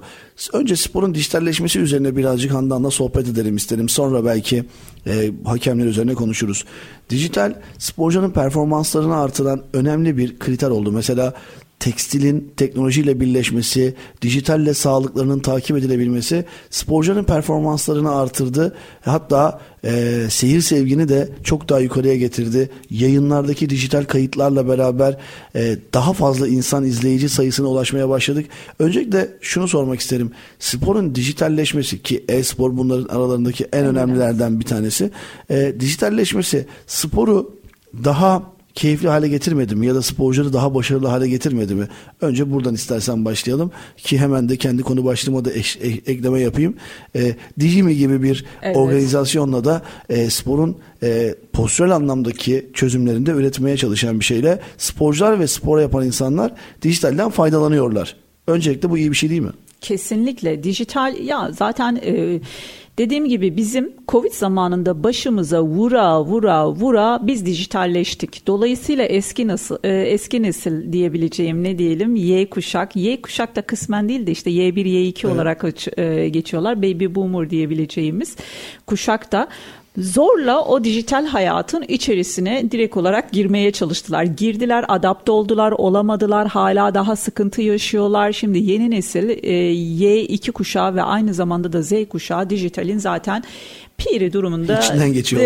Önce sporun dijitalleşmesi üzerine birazcık Handan'la sohbet edelim isterim. Sonra belki e, hakemler üzerine konuşuruz. Dijital sporcunun performanslarını artıran önemli bir kriter oldu. Mesela tekstilin teknolojiyle birleşmesi, dijitalle sağlıklarının takip edilebilmesi sporcunun performanslarını artırdı. Hatta e, seyir sevgini de çok daha yukarıya getirdi. Yayınlardaki dijital kayıtlarla beraber e, daha fazla insan izleyici sayısına ulaşmaya başladık. Öncelikle şunu sormak isterim. Sporun dijitalleşmesi ki e-spor bunların aralarındaki en önemlilerden bir tanesi. E, dijitalleşmesi sporu daha keyifli hale getirmedi mi ya da sporcuları daha başarılı hale getirmedi mi? Önce buradan istersen başlayalım ki hemen de kendi konu başlığıma da eş- e- ekleme yapayım. E, Dijimi gibi bir Evet. organizasyonla da e, sporun e, postural anlamdaki çözümlerinde üretmeye çalışan bir şeyle sporcular ve spor yapan insanlar dijitalden faydalanıyorlar. Öncelikle bu iyi bir şey değil mi? Kesinlikle dijital ya zaten e, dediğim gibi bizim Covid zamanında başımıza vura vura vura biz dijitalleştik. Dolayısıyla eski nasıl e, eski nesil diyebileceğim ne diyelim Y kuşak. Y kuşak da kısmen değil de işte Y1 Y2 olarak aç- e, geçiyorlar. Baby boomer diyebileceğimiz kuşak da zorla o dijital hayatın içerisine direkt olarak girmeye çalıştılar. Girdiler, adapte oldular, olamadılar, hala daha sıkıntı yaşıyorlar. Şimdi yeni nesil e, Y2 kuşağı ve aynı zamanda da Z kuşağı dijitalin zaten piri durumunda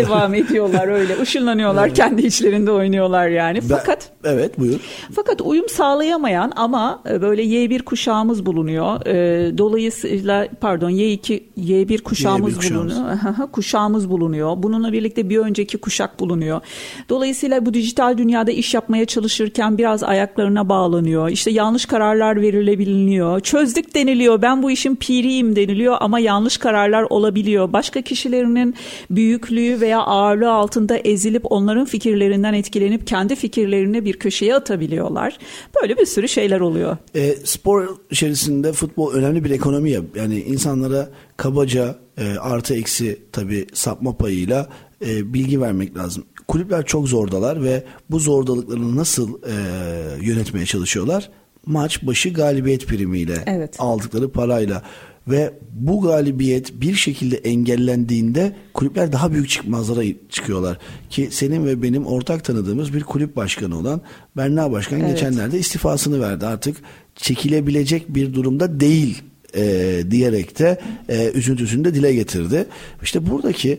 devam ediyorlar öyle. Işınlanıyorlar, kendi içlerinde oynuyorlar yani. Ben- Fakat evet buyur. fakat uyum sağlayamayan ama e, böyle Y1 kuşağımız bulunuyor. E, Dolayısıyla pardon Y2 Y1 kuşağımız Y1 kuşağımız. bulunuyor. Kuşağımız bulunuyor. Bununla birlikte bir önceki kuşak bulunuyor. Dolayısıyla bu dijital dünyada iş yapmaya çalışırken biraz ayaklarına bağlanıyor. İşte yanlış kararlar verilebiliyor. Çözdük deniliyor. Ben bu işin piriyim deniliyor ama yanlış kararlar olabiliyor. Başka kişilerinin büyüklüğü veya ağırlığı altında ezilip onların fikirlerinden etkilenip kendi fikirlerini bir köşeye atabiliyorlar. Böyle bir sürü şeyler oluyor. E, spor içerisinde futbol önemli bir ekonomi ya. Yani insanlara kabaca e, artı eksi tabi sapma payıyla e, bilgi vermek lazım. Kulüpler çok zordalar ve bu zordalıklarını nasıl e, yönetmeye çalışıyorlar? Maç başı galibiyet primiyle Evet. aldıkları parayla ve bu galibiyet bir şekilde engellendiğinde kulüpler daha büyük çıkmazlara çıkıyorlar. Ki senin ve benim ortak tanıdığımız bir kulüp başkanı olan Berna Başkan Evet. geçenlerde istifasını verdi. Artık çekilebilecek bir durumda değil e, diyerek de e, üzüntüsünü de dile getirdi. İşte buradaki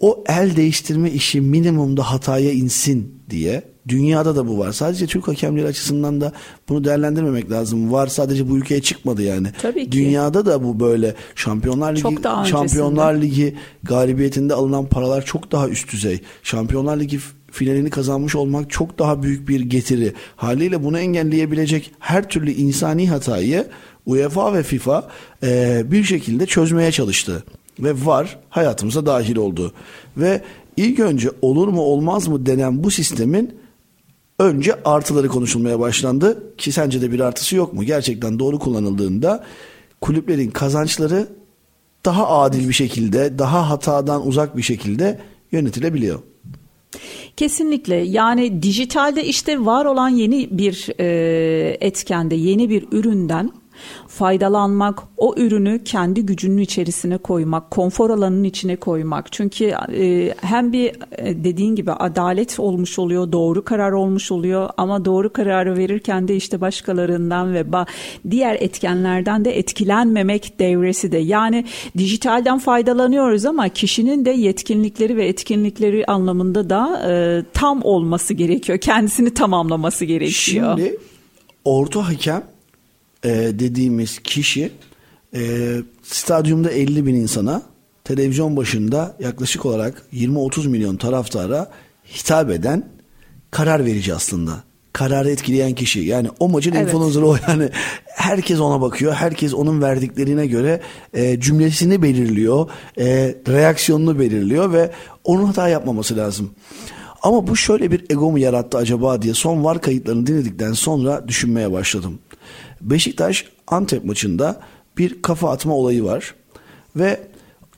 o el değiştirme işi minimumda hataya insin diye Dünyada da bu var. Sadece Türk hakemleri açısından da bunu değerlendirmemek lazım. Var sadece bu ülkeye çıkmadı yani. Tabii ki. Dünyada da bu böyle. Şampiyonlar Ligi Çok daha Şampiyonlar Ligi galibiyetinde alınan paralar çok daha üst düzey. Şampiyonlar Ligi finalini kazanmış olmak çok daha büyük bir getiri. Haliyle bunu engelleyebilecek her türlü insani hatayı UEFA ve FIFA e, bir şekilde çözmeye çalıştı. Ve var hayatımıza dahil oldu. Ve ilk önce olur mu olmaz mı denen bu sistemin önce artıları konuşulmaya başlandı. Ki sence de bir artısı yok mu? Gerçekten doğru kullanıldığında kulüplerin kazançları daha adil bir şekilde, daha hatadan uzak bir şekilde yönetilebiliyor. Kesinlikle yani dijitalde işte var olan yeni bir e, etkende yeni bir üründen faydalanmak, o ürünü kendi gücünün içerisine koymak, konfor alanının içine koymak. Çünkü e, hem bir e, dediğin gibi adalet olmuş oluyor, doğru karar olmuş oluyor ama doğru kararı verirken de işte başkalarından ve diğer etkenlerden de etkilenmemek devresi de. Yani dijitalden faydalanıyoruz ama kişinin de yetkinlikleri ve etkinlikleri anlamında da e, tam olması gerekiyor. Kendisini tamamlaması gerekiyor. Şimdi orta hakem e, dediğimiz kişi e, stadyumda 50 bin insana televizyon başında yaklaşık olarak 20-30 milyon taraftara hitap eden karar verici aslında. Kararı etkileyen kişi yani o maçın Evet. influencer'ı o yani herkes ona bakıyor herkes onun verdiklerine göre e, cümlesini belirliyor e, reaksiyonunu belirliyor ve onun hata yapmaması lazım. Ama bu şöyle bir ego mu yarattı acaba diye son var kayıtlarını dinledikten sonra düşünmeye başladım. Beşiktaş Antep maçında bir kafa atma olayı var ve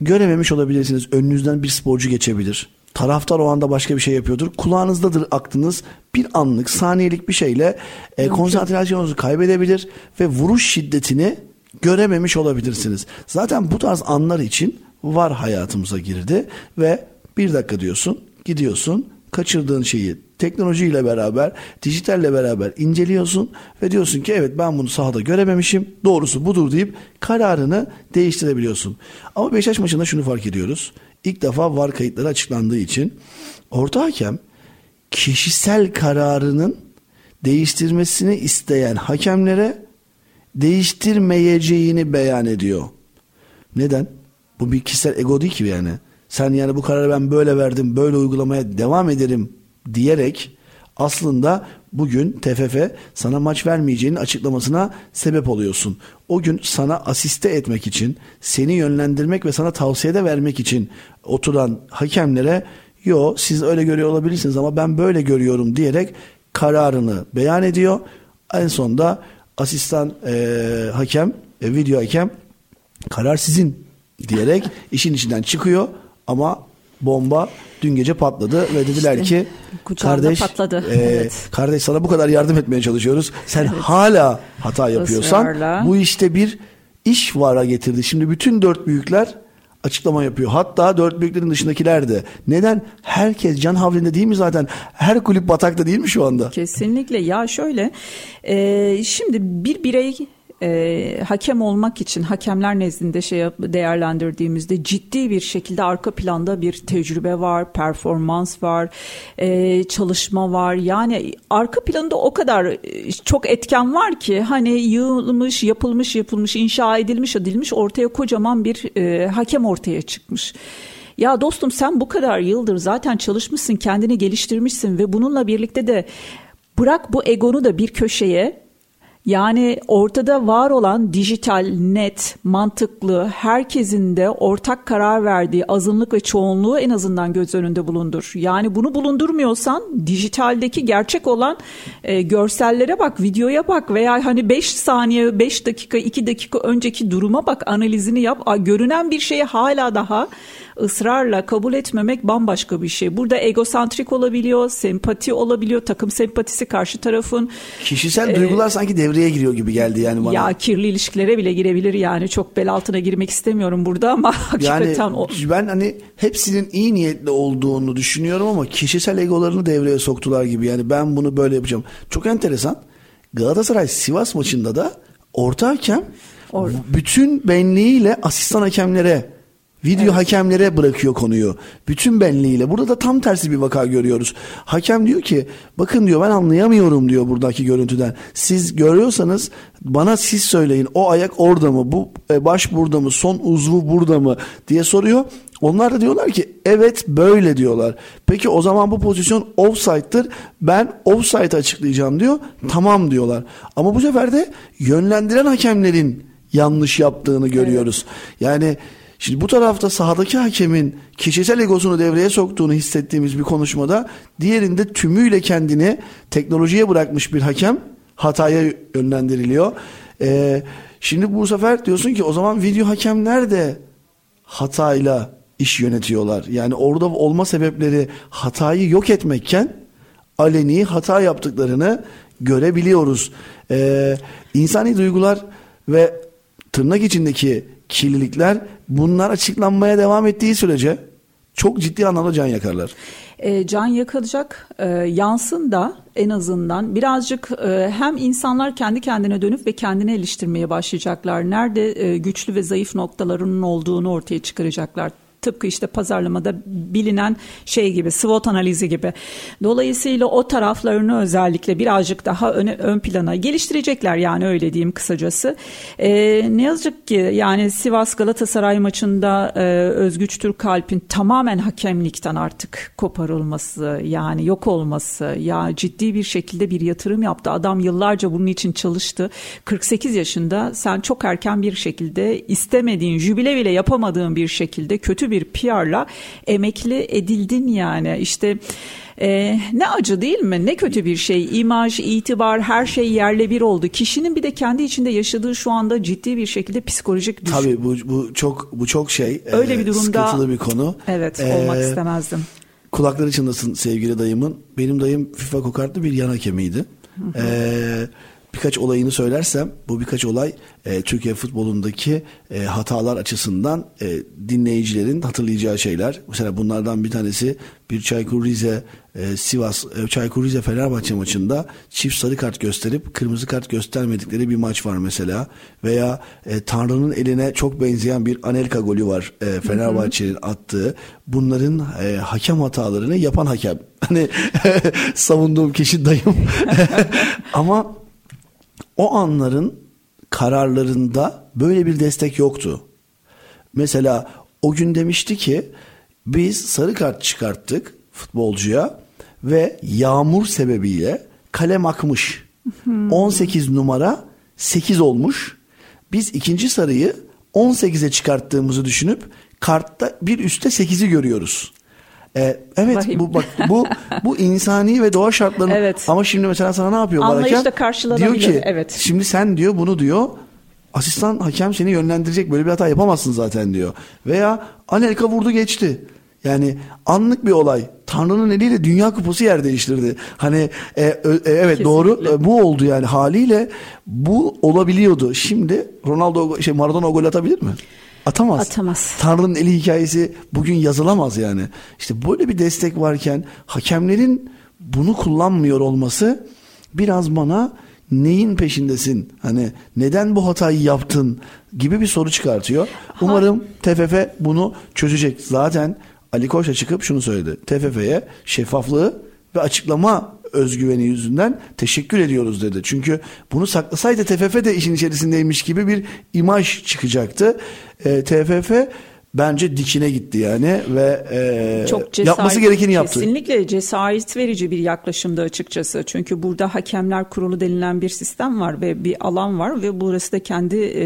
görememiş olabilirsiniz. Önünüzden bir sporcu geçebilir. Taraftar o anda başka bir şey yapıyordur. Kulağınızdadır aklınız. Bir anlık, saniyelik bir şeyle e, konsantrasyonunuzu kaybedebilir ve vuruş şiddetini görememiş olabilirsiniz. Zaten bu tarz anlar için var hayatımıza girdi ve bir dakika diyorsun, gidiyorsun, kaçırdığın şeyi teknolojiyle beraber, dijitalle beraber inceliyorsun ve diyorsun ki evet ben bunu sahada görememişim. Doğrusu budur deyip kararını değiştirebiliyorsun. Ama Beşiktaş maçında şunu fark ediyoruz. İlk defa var kayıtları açıklandığı için orta hakem kişisel kararının değiştirmesini isteyen hakemlere değiştirmeyeceğini beyan ediyor. Neden? Bu bir kişisel ego değil ki yani. Sen yani bu kararı ben böyle verdim, böyle uygulamaya devam ederim diyerek aslında bugün TFF sana maç vermeyeceğinin açıklamasına sebep oluyorsun. O gün sana asiste etmek için, seni yönlendirmek ve sana tavsiyede vermek için oturan hakemlere yo siz öyle görüyor olabilirsiniz ama ben böyle görüyorum diyerek kararını beyan ediyor. En sonunda asistan eee, hakem, e, video hakem karar sizin diyerek işin içinden çıkıyor ama bomba dün gece patladı ve dediler İşte, ki kardeş patladı, e, evet. kardeş sana bu kadar yardım etmeye çalışıyoruz. Sen hala hata yapıyorsan Israrla. bu işte bir iş vara getirdi. Şimdi bütün dört büyükler açıklama yapıyor. Hatta dört büyüklerin dışındakiler de. Neden? Herkes can havlinde değil mi zaten? Her kulüp batakta değil mi şu anda? Kesinlikle ya şöyle e, şimdi bir birey e, hakem olmak için hakemler nezdinde şey değerlendirdiğimizde ciddi bir şekilde arka planda bir tecrübe var, performans var, e, çalışma var. Yani arka planda o kadar e, çok etken var ki hani yığılmış, yapılmış, yapılmış, inşa edilmiş, edilmiş ortaya kocaman bir e, hakem ortaya çıkmış. Ya dostum sen bu kadar yıldır zaten çalışmışsın, kendini geliştirmişsin ve bununla birlikte de bırak bu egonu da bir köşeye yani ortada var olan dijital, net, mantıklı, herkesin de ortak karar verdiği azınlık ve çoğunluğu en azından göz önünde bulundur. Yani bunu bulundurmuyorsan dijitaldeki gerçek olan e, görsellere bak, videoya bak veya hani 5 saniye, 5 dakika, 2 dakika önceki duruma bak, analizini yap. Aa, görünen bir şeyi hala daha ısrarla kabul etmemek bambaşka bir şey. Burada egosantrik olabiliyor, sempati olabiliyor, takım sempatisi karşı tarafın. Kişisel duygular sanki devreye giriyor gibi geldi yani bana. Ya kirli ilişkilere bile girebilir yani çok bel altına girmek istemiyorum burada ama Yani hakikaten o. ben hani hepsinin iyi niyetli olduğunu düşünüyorum ama kişisel egolarını devreye soktular gibi. Yani ben bunu böyle yapacağım. Çok enteresan. Galatasaray Sivas maçında da orta hakem Or- bütün benliğiyle asistan hakemlere Video evet. hakemlere bırakıyor konuyu. Bütün benliğiyle. Burada da tam tersi bir vaka görüyoruz. Hakem diyor ki bakın diyor ben anlayamıyorum diyor buradaki görüntüden. Siz görüyorsanız bana siz söyleyin o ayak orada mı? Bu e, baş burada mı? Son uzvu burada mı? diye soruyor. Onlar da diyorlar ki evet böyle diyorlar. Peki o zaman bu pozisyon offside'dır. Ben offside açıklayacağım diyor. Tamam diyorlar. Ama bu sefer de yönlendiren hakemlerin yanlış yaptığını görüyoruz. Evet. Yani Şimdi bu tarafta sahadaki hakemin kişisel egosunu devreye soktuğunu hissettiğimiz bir konuşmada diğerinde tümüyle kendini teknolojiye bırakmış bir hakem hataya yönlendiriliyor. Ee, şimdi bu sefer diyorsun ki o zaman video hakemler de hatayla iş yönetiyorlar. Yani orada olma sebepleri hatayı yok etmekken aleni hata yaptıklarını görebiliyoruz. Ee, insani duygular ve tırnak içindeki kirlilikler bunlar açıklanmaya devam ettiği sürece çok ciddi anlamda can yakarlar. E, can yakılacak e, yansın da en azından birazcık e, hem insanlar kendi kendine dönüp ve kendini eleştirmeye başlayacaklar. Nerede e, güçlü ve zayıf noktalarının olduğunu ortaya çıkaracaklar. Tıpkı işte pazarlamada bilinen şey gibi SWOT analizi gibi. Dolayısıyla o taraflarını özellikle birazcık daha öne, ön plana geliştirecekler yani öyle diyeyim kısacası. E, ne yazık ki yani Sivas Galatasaray maçında e, Özgüç Türkalp'in tamamen hakemlikten artık koparılması yani yok olması ya ciddi bir şekilde bir yatırım yaptı. Adam yıllarca bunun için çalıştı. 48 yaşında sen çok erken bir şekilde istemediğin jübile bile yapamadığın bir şekilde kötü bir bir PR'la emekli edildin yani. İşte ee, ne acı değil mi? Ne kötü bir şey. İmaj, itibar, her şey yerle bir oldu. Kişinin bir de kendi içinde yaşadığı şu anda ciddi bir şekilde psikolojik düşün. Tabii bu, bu çok bu çok şey. Öyle bir durumda sıkıntılı bir konu. Evet, ee, olmak istemezdim. Kulakları çınlasın sevgili dayımın. Benim dayım FIFA kokartlı bir yan hakemiydi. Ee, birkaç olayını söylersem bu birkaç olay e, Türkiye futbolundaki e, hatalar açısından e, dinleyicilerin hatırlayacağı şeyler. Mesela bunlardan bir tanesi bir Çaykur Rize e, Sivas e, Çaykur Rize Fenerbahçe maçında çift sarı kart gösterip kırmızı kart göstermedikleri bir maç var mesela. Veya e, Tanrı'nın eline çok benzeyen bir Anelka golü var e, Fenerbahçe'nin attığı. Bunların e, hakem hatalarını yapan hakem. Hani savunduğum kişi dayım. Ama o anların kararlarında böyle bir destek yoktu. Mesela o gün demişti ki biz sarı kart çıkarttık futbolcuya ve yağmur sebebiyle kalem akmış. Hmm. 18 numara 8 olmuş. Biz ikinci sarıyı 18'e çıkarttığımızı düşünüp kartta bir üstte 8'i görüyoruz. Ee, evet Vahim. bu bak bu bu insani ve doğa şartlarının evet. ama şimdi mesela sana ne yapıyor Anlayışla karşılanabilir. Diyor ki evet. şimdi sen diyor bunu diyor asistan hakem seni yönlendirecek böyle bir hata yapamazsın zaten diyor. Veya Anelka vurdu geçti. Yani anlık bir olay. Tanrı'nın eliyle Dünya Kupası yer değiştirdi. Hani e, e, evet Kesinlikle. doğru e, bu oldu yani haliyle bu olabiliyordu. Şimdi Ronaldo şey Maradona gol atabilir mi? Atamaz. Atamaz. Tanrı'nın eli hikayesi bugün yazılamaz yani. İşte böyle bir destek varken hakemlerin bunu kullanmıyor olması biraz bana neyin peşindesin? Hani neden bu hatayı yaptın gibi bir soru çıkartıyor. Umarım TFF bunu çözecek. Zaten Ali Koç da çıkıp şunu söyledi. TFF'ye şeffaflığı ve açıklama özgüveni yüzünden teşekkür ediyoruz dedi. Çünkü bunu saklasaydı TFF de işin içerisindeymiş gibi bir imaj çıkacaktı. E, TFF bence dikine gitti yani ve e, çok cesaret, yapması gerekeni yaptı. Kesinlikle cesaret verici bir yaklaşımdı açıkçası. Çünkü burada hakemler kurulu denilen bir sistem var ve bir alan var ve burası da kendi e,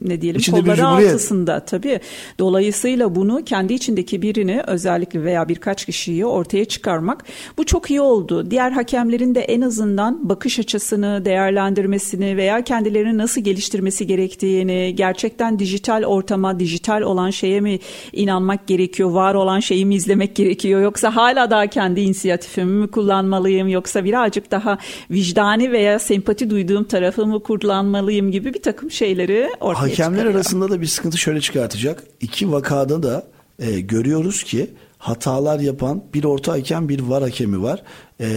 ne diyelim İçinde kolları altısında tabii. Dolayısıyla bunu kendi içindeki birini özellikle veya birkaç kişiyi ortaya çıkarmak bu çok iyi oldu. Diğer hakemlerin de en azından bakış açısını değerlendirmesini veya kendilerini nasıl geliştirmesi gerektiğini gerçekten dijital ortama, dijital olan şeye şeye mi inanmak gerekiyor, var olan şeyi mi izlemek gerekiyor yoksa hala daha kendi inisiyatifimi mi kullanmalıyım yoksa birazcık daha vicdani veya sempati duyduğum tarafı mı kullanmalıyım gibi bir takım şeyleri ortaya Hakemler çıkarıyor. arasında da bir sıkıntı şöyle çıkartacak. İki vakada da e, görüyoruz ki hatalar yapan bir orta hakem bir var hakemi var. E,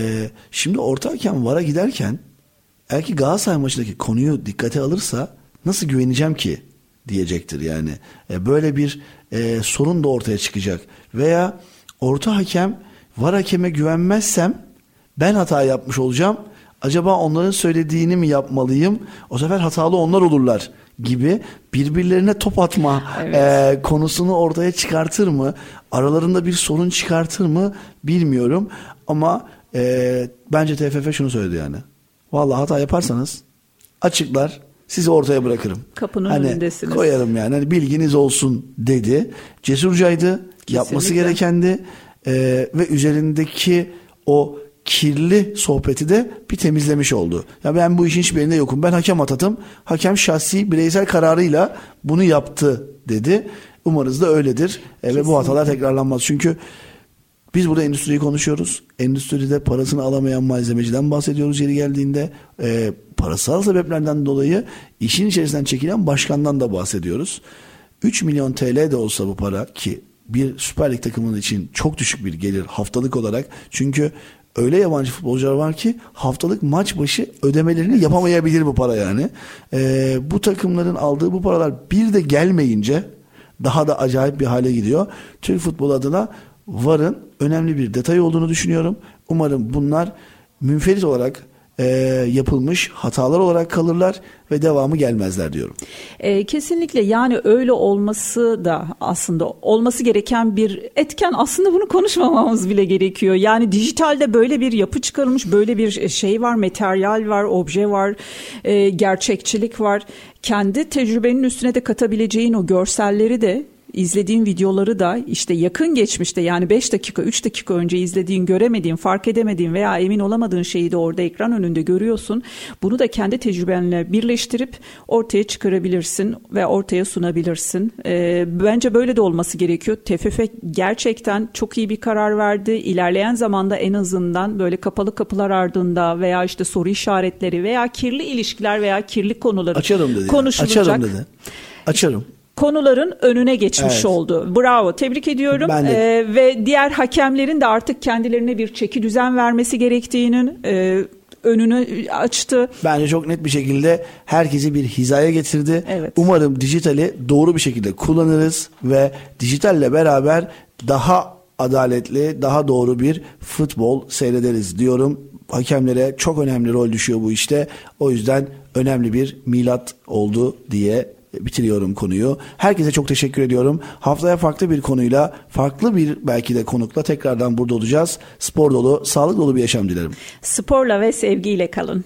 şimdi orta hakem vara giderken eğer ki Galatasaray maçındaki konuyu dikkate alırsa nasıl güveneceğim ki diyecektir yani. E, böyle bir e, sorun da ortaya çıkacak. Veya orta hakem var hakeme güvenmezsem ben hata yapmış olacağım. Acaba onların söylediğini mi yapmalıyım? O sefer hatalı onlar olurlar gibi birbirlerine top atma evet. e, konusunu ortaya çıkartır mı? Aralarında bir sorun çıkartır mı bilmiyorum. Ama e, bence TFF şunu söyledi yani. Vallahi hata yaparsanız açıklar sizi ortaya bırakırım. Kapının hani, önündesiniz. Koyarım yani hani bilginiz olsun dedi. Cesurcaydı. Kesinlikle. Yapması gerekendi. E, ve üzerindeki o kirli sohbeti de bir temizlemiş oldu. Ya ben bu işin hiçbirinde yokum. Ben hakem atadım. Hakem şahsi bireysel kararıyla bunu yaptı dedi. Umarız da öyledir. E, ve bu hatalar tekrarlanmaz. Çünkü biz burada endüstriyi konuşuyoruz. Endüstride parasını alamayan malzemeciden bahsediyoruz yeri geldiğinde. E, parasal sebeplerden dolayı işin içerisinden çekilen başkandan da bahsediyoruz. 3 milyon TL de olsa bu para ki bir Süper Lig takımının için çok düşük bir gelir haftalık olarak. Çünkü öyle yabancı futbolcular var ki haftalık maç başı ödemelerini yapamayabilir bu para yani. Ee, bu takımların aldığı bu paralar bir de gelmeyince daha da acayip bir hale gidiyor. Türk futbol adına VAR'ın önemli bir detay olduğunu düşünüyorum. Umarım bunlar münferit olarak e, yapılmış hatalar olarak kalırlar ve devamı gelmezler diyorum. E, kesinlikle yani öyle olması da aslında olması gereken bir etken aslında bunu konuşmamamız bile gerekiyor. Yani dijitalde böyle bir yapı çıkarılmış böyle bir şey var materyal var obje var e, gerçekçilik var. Kendi tecrübenin üstüne de katabileceğin o görselleri de izlediğin videoları da işte yakın geçmişte yani 5 dakika 3 dakika önce izlediğin göremediğin fark edemediğin veya emin olamadığın şeyi de orada ekran önünde görüyorsun. Bunu da kendi tecrübenle birleştirip ortaya çıkarabilirsin ve ortaya sunabilirsin. E, bence böyle de olması gerekiyor. TFF gerçekten çok iyi bir karar verdi. İlerleyen zamanda en azından böyle kapalı kapılar ardında veya işte soru işaretleri veya kirli ilişkiler veya kirli konuları Açarım dedi. konuşulacak. Açarım dedi. Açarım konuların önüne geçmiş evet. oldu. Bravo, tebrik ediyorum. Ben de. Ee, ve diğer hakemlerin de artık kendilerine bir çeki düzen vermesi gerektiğinin e, önünü açtı. Bence çok net bir şekilde herkesi bir hizaya getirdi. Evet. Umarım dijitali doğru bir şekilde kullanırız ve dijitalle beraber daha adaletli, daha doğru bir futbol seyrederiz diyorum. Hakemlere çok önemli rol düşüyor bu işte. O yüzden önemli bir milat oldu diye bitiriyorum konuyu. Herkese çok teşekkür ediyorum. Haftaya farklı bir konuyla, farklı bir belki de konukla tekrardan burada olacağız. Spor dolu, sağlık dolu bir yaşam dilerim. Sporla ve sevgiyle kalın.